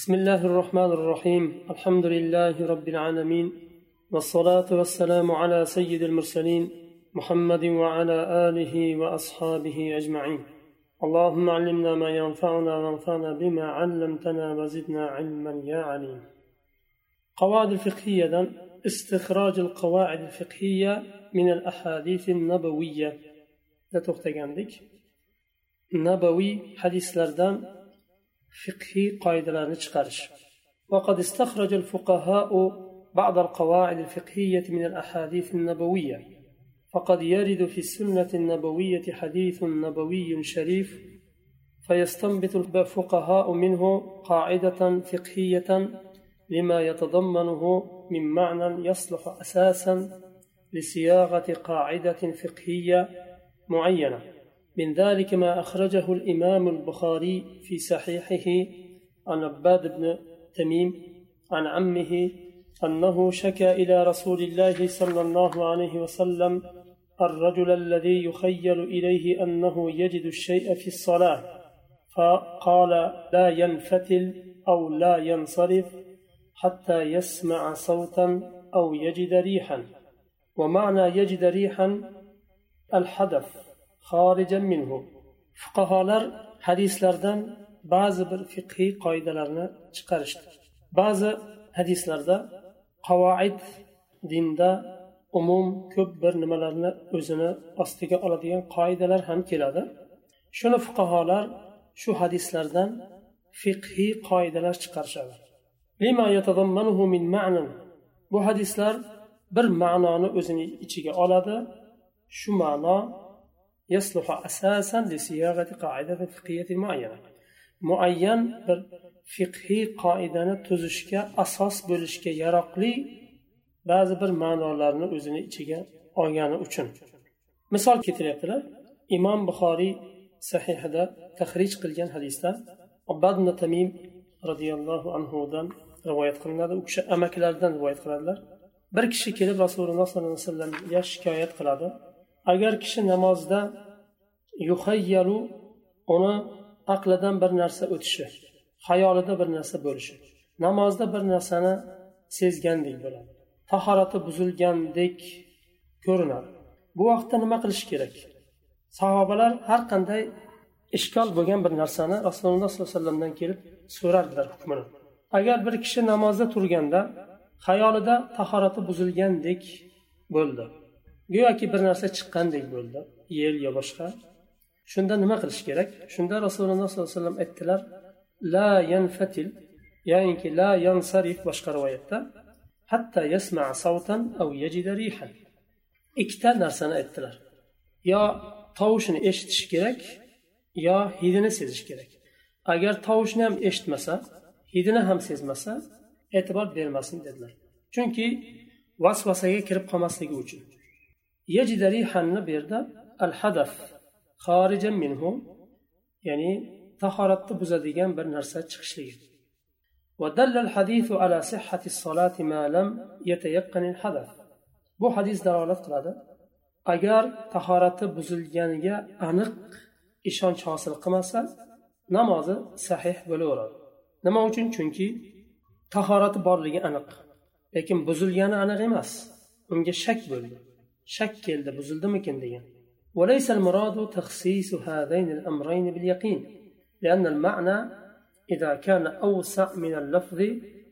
بسم الله الرحمن الرحيم. الحمد لله رب العالمين. والصلاة والسلام على سيد المرسلين محمد وعلى آله وأصحابه أجمعين. اللهم علمنا ما ينفعنا وانفعنا بما علمتنا وزدنا علما يا عليم. قواعد الفقهية استخراج القواعد الفقهية من الأحاديث النبوية. لا تختجندك نبوي حديث لردان فقهي قاعدة chiqarish وقد استخرج الفقهاء بعض القواعد الفقهية من الأحاديث النبوية فقد يرد في السنة النبوية حديث نبوي شريف فيستنبط الفقهاء منه قاعدة فقهية لما يتضمنه من معنى يصلح أساسا لصياغة قاعدة فقهية معينة. من ذلك ما أخرجه الإمام البخاري في صحيحه عن عباد بن تميم عن عمه أنه شكى إلى رسول الله صلى الله عليه وسلم الرجل الذي يخيل إليه أنه يجد الشيء في الصلاة فقال لا ينفتل أو لا ينصرف حتى يسمع صوتا أو يجد ريحا. ومعنى يجد ريحا الحدث. minhu. Fuqarolar hadislardan ba'zi bir fiqhiy qoidalarni chiqarishdi. Ba'zi hadislarda qavoid dinda umum ko'p bir nimalarni o'zini ostiga oladigan qoidalar ham keladi. Shuni fuqarolar shu hadislardan fiqhiy qoidalar chiqarishadi. Bu hadislar bir ma'noni o'zini ichiga oladi. Shu ma'no يصلح أساسا لصياغة قاعدة فقهية معينة معين bir fiqhiy qoidani tuzishga asos bo'lishga yaroqli ba'zi bir ma'nolarni o'zini ichiga olgani uchun misol keltiryaptilar imom buxoriy sahihida tahrij qilgan hadisda obadn tamim roziyallohu anhudan rivoyat qilinadi u kishi amakilaridan rivoyat qiladilar bir kishi kelib rasululloh sollallohu alayhi vasallamga shikoyat qiladi Agar kishi namozda yuhayyalu uni aqlidan bir narsa o'tishi xayolida bir narsa bo'lishi namozda bir narsani sezgandek bo'ladi tahorati buzilgandek ko'rinadi bu vaqtda nima qilish kerak? Sahobalar har qanday ishkol bo'lgan bir narsani rasululloh sollallohu alayhi vasallamdan kelib so'rardilar hukmini. Agar bir kishi namozda turganda xayolida tahorati buzilgandek bo'ldi go'yoki bir narsa chiqqandek bo'ldi. Yel yo boshqa. Shunda nima qilish kerak? Shunda rasululloh sollallohu alayhi vasallam aytdilar la yanfatil ya'niki la yansarif boshqa rivoyatda hatta yasma savtan aw yajida rihan. Ikkita narsani aytdilar. Yo tovushni eshitish kerak yo hidini sezish kerak. Agar tovushni ham eshitmasa hidini ham sezmasa e'tibor bermasin dedilar. Chunki vasvasaga kirib qolmasligi uchun. يجد ريحا بيردا الحدث خارجا منه يعني طهرت بزديان برنرسا تشخشلي ودل الحديث على صحة الصلاة ما لم يتيقن الحدث بو حديث دلالة قلادة agar tahorati buzilganiga aniq ishonch hosil qilmasa namozi sahih bo'laveradi nima uchun chunki tahorati borligi aniq lekin buzilgani aniq emas unga shak bo'ldi shak keldi buzildimikin degan وليس المراد تخصيص هذين الأمرين باليقين لأن المعنى إذا كان أوسع من اللفظ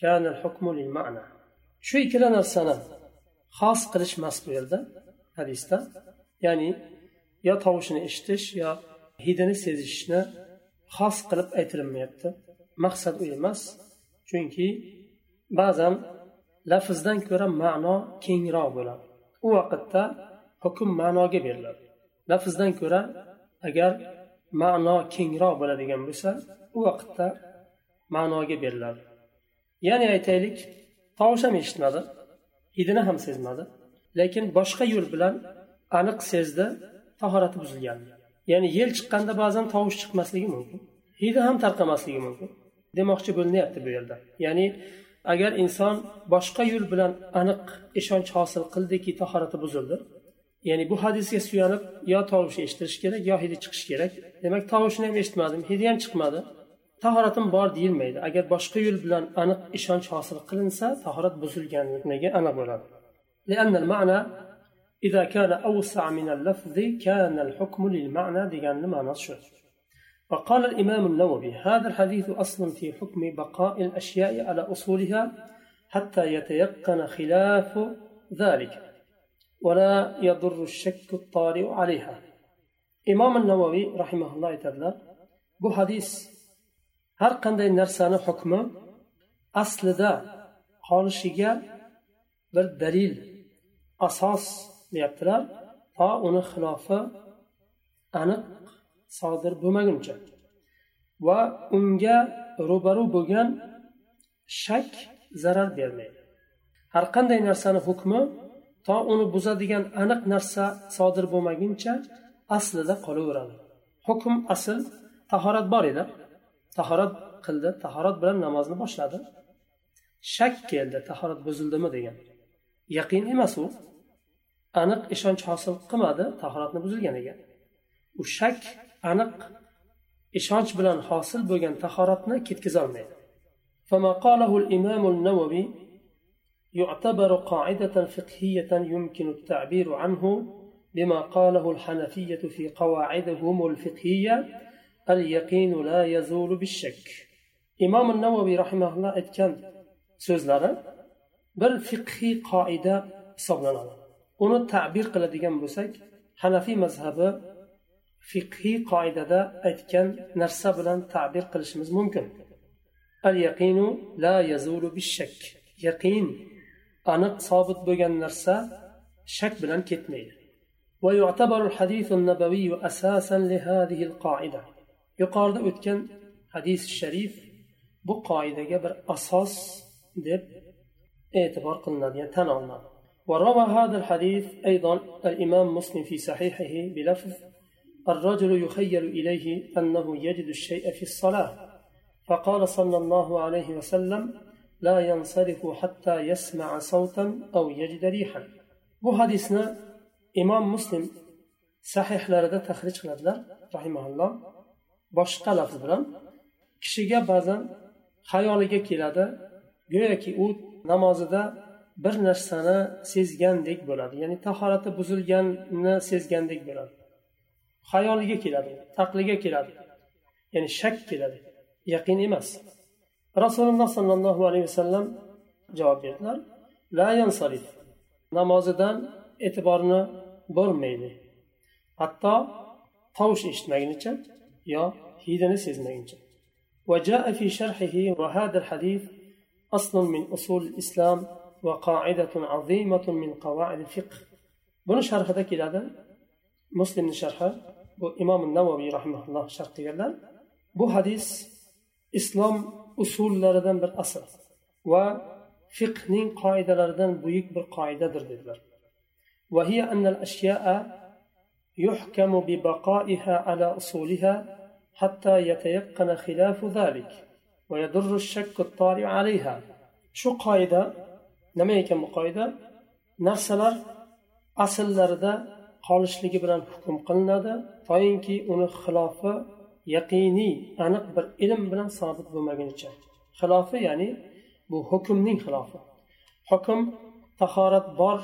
كان الحكم للمعنى شو كلا السنة خاص قلش ماس بيردا حديثتا يعني يا tovushni eshitish yo hidini sezishni xos qilib aytilinmayapti maqsad u emas chunki ba'zan lafzdan ko'ra ma'no kengroq bo'ladi U vaqtda hukm ma'noga beriladi. Lafzdan ko'ra agar ma'no kengroq bo'ladigan bo'lsa u vaqtda ma'noga beriladi. Ya'ni aytaylik tovush ham eshitmadi hidini ham sezmadi lekin boshqa yo'l bilan aniq sezdi tahorati buzilgan ya'ni yel chiqqanda ba'zan tovush chiqmasligi mumkin hidi ham tarqamasligi mumkin. Demoqchi bo'linyapti bu yerda. Ya'ni agar inson boshqa yo'l bilan aniq ishonch hosil qildiki tahorati buzildi ya'ni bu hadisga suyanib yo tovush eshitirish kerak yo hidi chiqishi kerak demak tovushni ham eshitmadim hidi ham chiqmadi tahoratim bor deyilmaydi agar boshqa yo'l bilan aniq ishonch hosil qilinsa tahorat buzilganligi aniq bo'ladi لأن المعنى إذا كان أوسع من اللفظ كان الحكم للمعنى ديان معنى شو وقال الإمام النووي هذا الحديث أصل في حكم بقاء الأشياء على أصولها حتى يتيقن خلاف ذلك ولا يضر الشك الطارئ عليها. إمام النووي رحمه الله تعالى bu hadis har qanday narsani hukmi aslida qolishiga bir dalil asos deyaptilar to uni xilofi aniq sodir bo'lmaguncha. Va unga ro'baru bo'lgan shak zarar bermaydi. Har qanday narsani hukmi to uni buzadigan aniq narsa sodir bo'lmaguncha aslida qolaveradi. Hukm asl tahorat bor edi. Tahorat qildi tahorat bilan namozni boshladi. Shak keldi tahorat buzildimi degan. Yaqin emas u. Aniq ishonch hosil qilmadi tahoratni buzilganiga u shak aniq ishonch bilan hosil bo'lgan tahoratni ketkazolmaydi فما قاله الإمام النووي يعتبر قاعدة فقهية يمكن التعبير عنه بما قاله الحنفية في قواعدهم الفقهية اليقين لا يزول بالشك إمام النووي رحمه الله اتكن so'zlari bir fiqhiy qoida hisoblanadi uni ta'bir qiladigan bo'lsak hanafiy mazhabi fiqhiy qoidada aytgan narsa bilan ta'bir qilishimiz mumkin al yaqinu la yazulu bishak yaqin aniq sobit bo'lgan narsa shak bilan ketmaydi ويعتبر الحديث النبوي أساسا لهذه القاعدة yuqorida o'tgan hadis sharif bu qoidaga bir asos deb e'tibor qilinadi ya'ni tan olinadi وروى هذا الحديث أيضا الإمام مسلم في صحيحه بلفظ الرجل يخيل إليه أنه يجد الشيء في الصلاة فقال صلى الله عليه وسلم لا ينصرف حتى يسمع صوتا أو يجد ريحا bu hadisni imom muslim sahihlarida tahrij qiladilar rahimaulloh boshqa lafz bilan kishiga ba'zan xayoliga keladi go'yoki u namozida bir narsani sezgandek bo'ladi ya'ni tahorati buzilganini sezgandek bo'ladi xayoliga keladi aqliga keladi ya'ni shak keladi yaqin emas rasululloh sollallohu alayhi vasallam javob berdilar la yansarif namozidan e'tiborini bo'lmaydi hatto tovush eshitmagunicha yo hidini sezmaguncha وجاء في شرحه وهذا الحديث أصل من أصول الإسلام وقاعدة عظيمة من قواعد الفقه بنو شرح ذا كده مسلم شرحه وإمام النووي رحمه الله شرح كده bu hadis islom usullaridan bir asl va fiqhning qoidalaridan buyuk bir qoidadir dedilar وهي أن الأشياء يحكم ببقائها على أصولها حتى يتيقن خلاف ذلك ويضر الشك الطارئ عليها شو قاعدة nima ekan bu qoida narsalar asllarida qolishligi bilan hukm qilinadi. Toinki uni xilofi yaqiniy aniq bir ilm bilan sobit bo'lmagunicha. Xilofi ya'ni bu hukmning xilofi. Hukm tahorat bor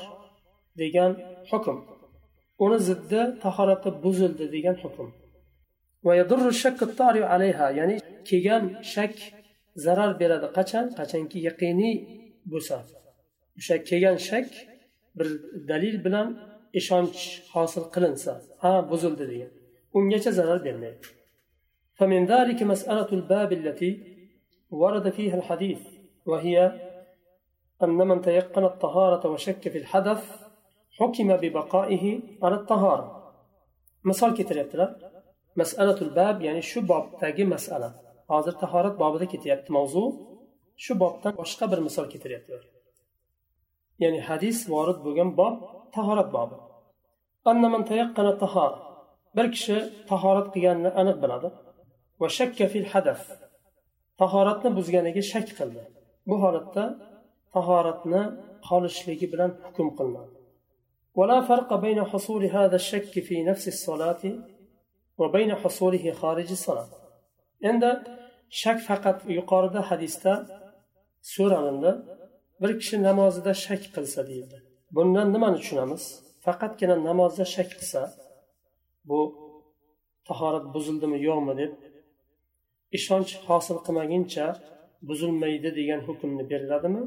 degan hukm. Uni ziddi tahorati buzildi degan hukm. Ya'ni kelgan shak zarar beradi. Qachon? Qachonki yaqiniy bo'lsa. O'sha kelgan shak bir dalil bilan ishonch hosil qilinsa ha buzildi degan. Ungacha zarar bermaydi. فمن ذلك مسألة الباب التي ورد فيها الحديث وهي أن من تيقن الطهارة وشك في الحدث حكم ببقائه على الطهارة. مثال كتير مسألة الباب يعني شو باب تاجي مسألة هذا الطهارة باب ذا كتير موضوع شو باب تان وشقة بالمثال كتير ya'ni hadis vorid bo'lgan bob tahorat bobi bir kishi tahorat qilganini aniq biladi va shakka fil hadas tahoratni buzganiga shak qildi bu holatda tahoratni qolishligi bilan hukm qilinadi ولا فرق بين حصول هذا الشك في نفس الصلاة وبين حصوله خارج الصلاة عند shak faqat yuqorida hadisda so'ralindi bir kishi namozida shak qilsa deyildi bundan nimani tushunamiz Faqatgina namozda shak qilsa bu tahorat buzildimi yo'qmi deb ishonch hosil qilmaguncha buzilmaydi degan hukmni beriladimi?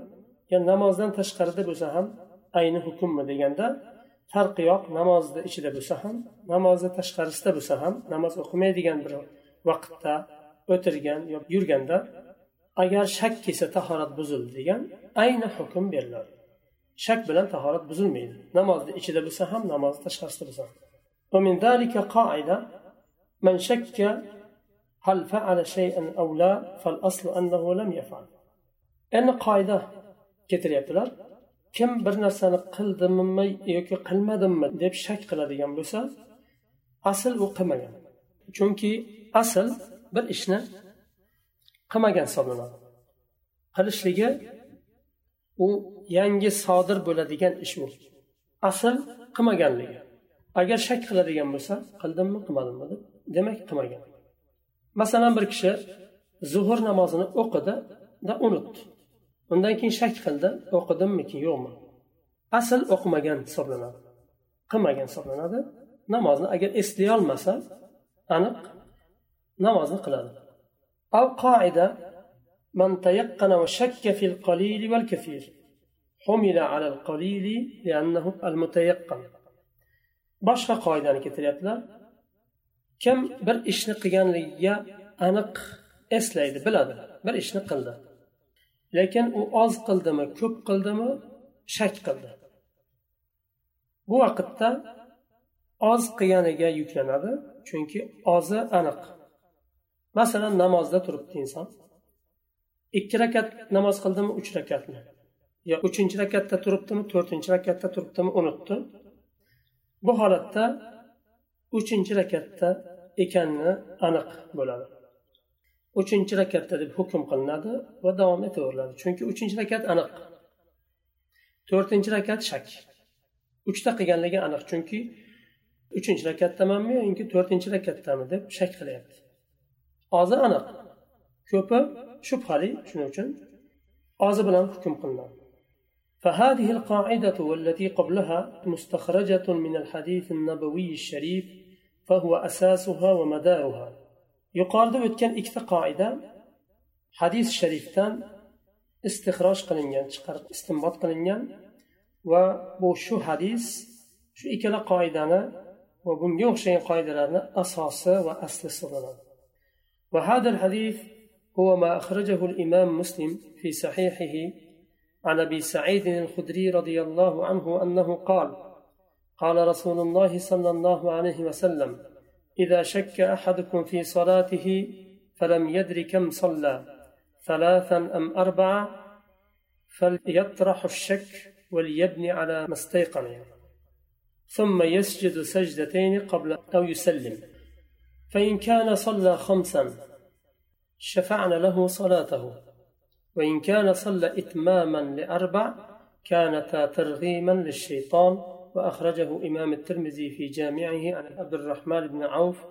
Yo namozdan tashqarida bo'lsa ham ayni hukmmi deganda farqi yo'q namozni ichida bo'lsa ham namozni tashqarisida bo'lsa ham namoz o'qimaydigan bir vaqtda o'tirgan yo yurganda agar shak kelsa tahorat buzildi degan ayni hukm beriladi. shak bilan tahorat buzilmaydi namozni ichida bo'lsa ham namozni tashqarisida bo'lsa ham ومن ذلك قاعدة من شك هل فعل شيئا أو لا فالأصل أنه لم يفعل endi qoida keltiryaptilar kim bir narsani qildimmi yoki qilmadimmi deb shak qiladigan bo'lsa asl u qilmagan chunki asl bir ishni qilmagan hisoblanadi qilishligi u yangi sodir bo'ladigan ish u. Asl qilmaganligi. Agar shak qiladigan bo'lsa qildimmi qilmadimmi deb demak qilmagan. Masalan bir kishi zuhur namozini o'qidida unutdi. Undan keyin shak qildi o'qidimmiki yo'qmi? Asl o'qimagan hisoblanadi. Qilmagan hisoblanadi. Namozni agar eslay olmasa aniq namozni qiladi. Qoida من تيقن وشك في القليل والكثير حمل على القليل لأنه المتيقن boshqa qoidani keltiryaptilar kim bir ishni qilganligiga aniq eslaydi biladi bir ishni qildi lekin u oz qildimi ko'p qildimi shak qildi bu vaqtda oz qilganiga yuklanadi chunki ozi aniq masalan namozda turibdi inson ikki rakat namoz qildimi uch rakatmi yo uchinchi rakatda turibdimi to'rtinchi rakatda turibdimi unutdi bu holatda uchinchi rakatda ekanini aniq bo'ladi. Uchinchi rakatda deb hukm qilinadi va davom etaveriladi chunki uchinchi rakat aniq. To'rtinchi rakat shak. Uchta qilganligi aniq chunki uchinchi rakatdamanmi yoki to'rtinchi rakatdami deb shak qilyapti. Hozir aniq. ko'pi shubhali shuning uchun ozi bilan hukm qilinadi فهذه القاعدة والتي قبلها مستخرجة من الحديث النبوي الشريف فهو أساسها ومدارها yuqorida o'tgan ikkita qoida hadis sharifdan istig'roj qilingan chiqarib istinbot qilingan va bu shu hadis shu ikkala qoidani va bunga o'xshagan qoidalarni asosi va asli hisoblanadi وهذا الحديث هو ما أخرجه الإمام مسلم في صحيحه عن أبي سعيد الخدري رضي الله عنه أنه قال قال رسول الله صلى الله عليه وسلم إذا شك أحدكم في صلاته فلم يدر كم صلى ثلاثا أم أربعة فليطرح الشك وليبني على ما استيقن ثم يسجد سجدتين قبل أو يسلم فإن كان صلى خمسا شفعنا له صلاته. وإن كان صلى إتماما لأربع كانتا ترغيما للشيطان. وأخرجه إمام الترمذي في جامعه عن عبد الرحمن بن عوف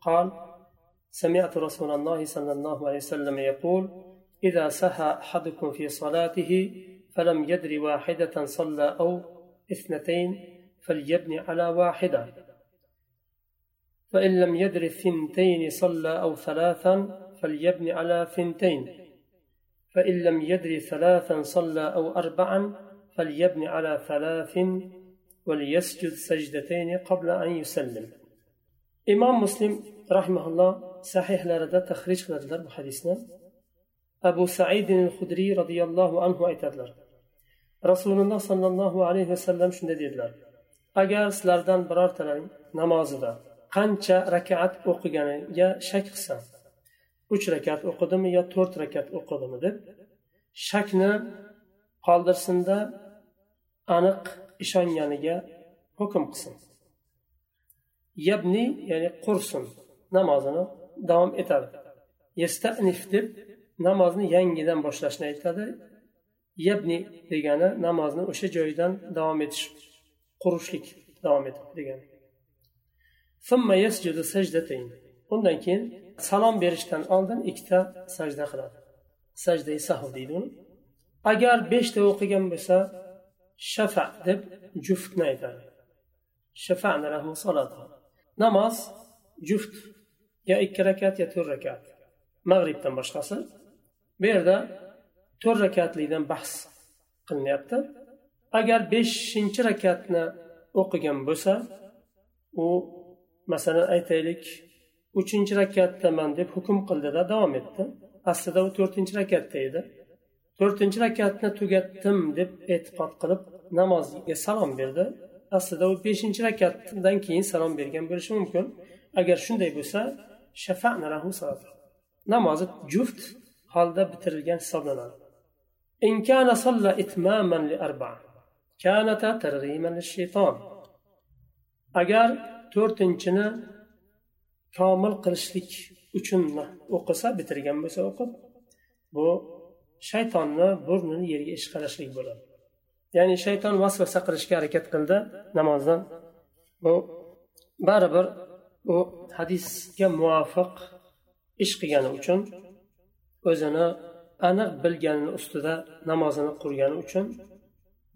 قال سمعت رسول الله صلى الله عليه وسلم يقول إذا سهى أحدكم في صلاته فلم يدر واحدة صلى أو اثنتين فليبني على واحدة. فإن لم يدر الثنتين صلى أو ثلاثا فليبني على ثنتين. فإن لم يدري ثلاثا صلى أو أربعا فليبني على ثلاث وليسجد سجدتين قبل أن يسلم. إمام مسلم رحمه الله صحيح لا لرد تخرج لرد بحديثنا أبو سعيد الخدري رضي الله عنه أتدلر رسول الله صلى الله عليه وسلم شنددلر agar sizlardan birortalaring namozida qancha rakaat o'qiganiga shak qilsa uch rakat o'qidimi yo to'rt rakat o'qidimi deb shakni qoldirsinda aniq ishonganiga hukm qilsin. Yabni ya'ni qursin namozini davom etadi. Yastanif deb namozni yangidan boshlashni aytadi. Yabni degani namozni o'sha joyidan davom etish qurishlik davom etib degani. Undan keyin salom berishdan oldin ikkita sajda qiladi. Sajda sahu deydi uni agar beshta o'qigan bo'lsa shafa deb juftni aytadi. Namoz juft yo ikki rakat yo to'rt rakat. Mag'ribdan boshqasi bu yerda to'rt rakatlikdan bahs qilinyapti. Agar beshinchi rakatni o'qigan bo'lsa u masalan aytaylik uchinchi rakatdaman deb hukm qildida davom etdi aslida u to'rtinchi rakatda edi to'rtinchi rakatni tugatdim deb e'tiqod qilib namozga salom berdi aslida u beshinchi rakatdan keyin salom bergan bo'lishi mumkin agar shunday bo'lsa namozi juft holda bitirilgan hisoblanadi إن كان صلى إتماما لأربعة كانت ترغيما للشيطان agar to'rtinchini komil qilishlik uchun o'qisa bitirgan bo'lsa o'qib bu shaytonni burnini yerga ishqalashlik bo'ladi. Ya'ni shayton vasvasa qilishga harakat qildi namozdan. Bu baribir u hadisga muvofiq ish qilgani uchun o'zini aniq bilganini ustida namozini qurgani uchun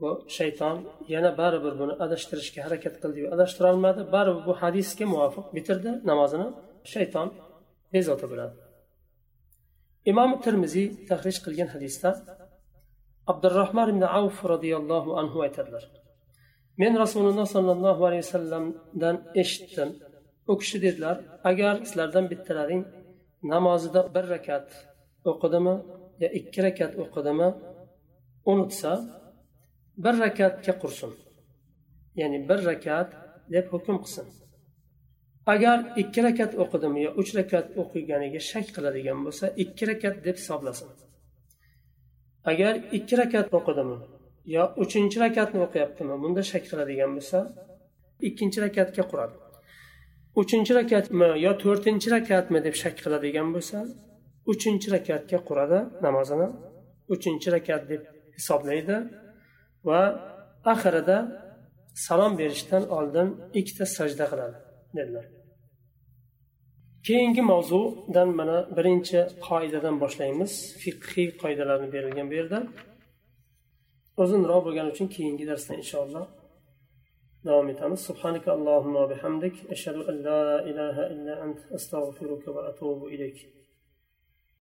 bu shayton yana baribir buni adashtirishga harakat qildiyu adashtirolmadi. Baribir bu hadisga muvofiq bitirdi namozini shayton bezovta bo'ladi imom termiziy tahrij qilgan hadisda abdurahmon ibn avf roziyallohu anhu aytadilar. Men rasululloh sollallohu alayhi vasallamdan eshitdim. U kishi dedilar agar sizlardan bittalaring namozida bir rakat o'qidimi yo ikki rakat o'qidimi unutsa bir rakatga qursin. Ya'ni bir rakat deb hukm qilsin. Agar ikki rakat o'qidimi yo uch rakat o'qiganiga shak qiladigan bo'lsa ikki rakat deb hisoblasin. Agar ikki rakat o'qidimi yo uchinchi rakatni o'qiyaptimi bunda shak qiladigan bo'lsa ikkinchi rakatga quradi. Uchinchi rakatmi yo to'rtinchi rakatmi deb shak qiladigan bo'lsa uchinchi rakatga quradi namozini uchinchi rakat deb hisoblaydi. Va oxirida salom berishdan oldin ikkita sajda qiladi dedilar. Keyingi mavzudan mana birinchi qoidadan boshlaymiz. Fiqhiy qoidalarni berilgan bu yerda. Uzunroq bo'lgani uchun keyingi darsda inshaalloh davom etamiz. Subhanaka allohumma bihamdik. Ashhadu an la ilaha illa ant. Astag'firuka va atubu ilayk.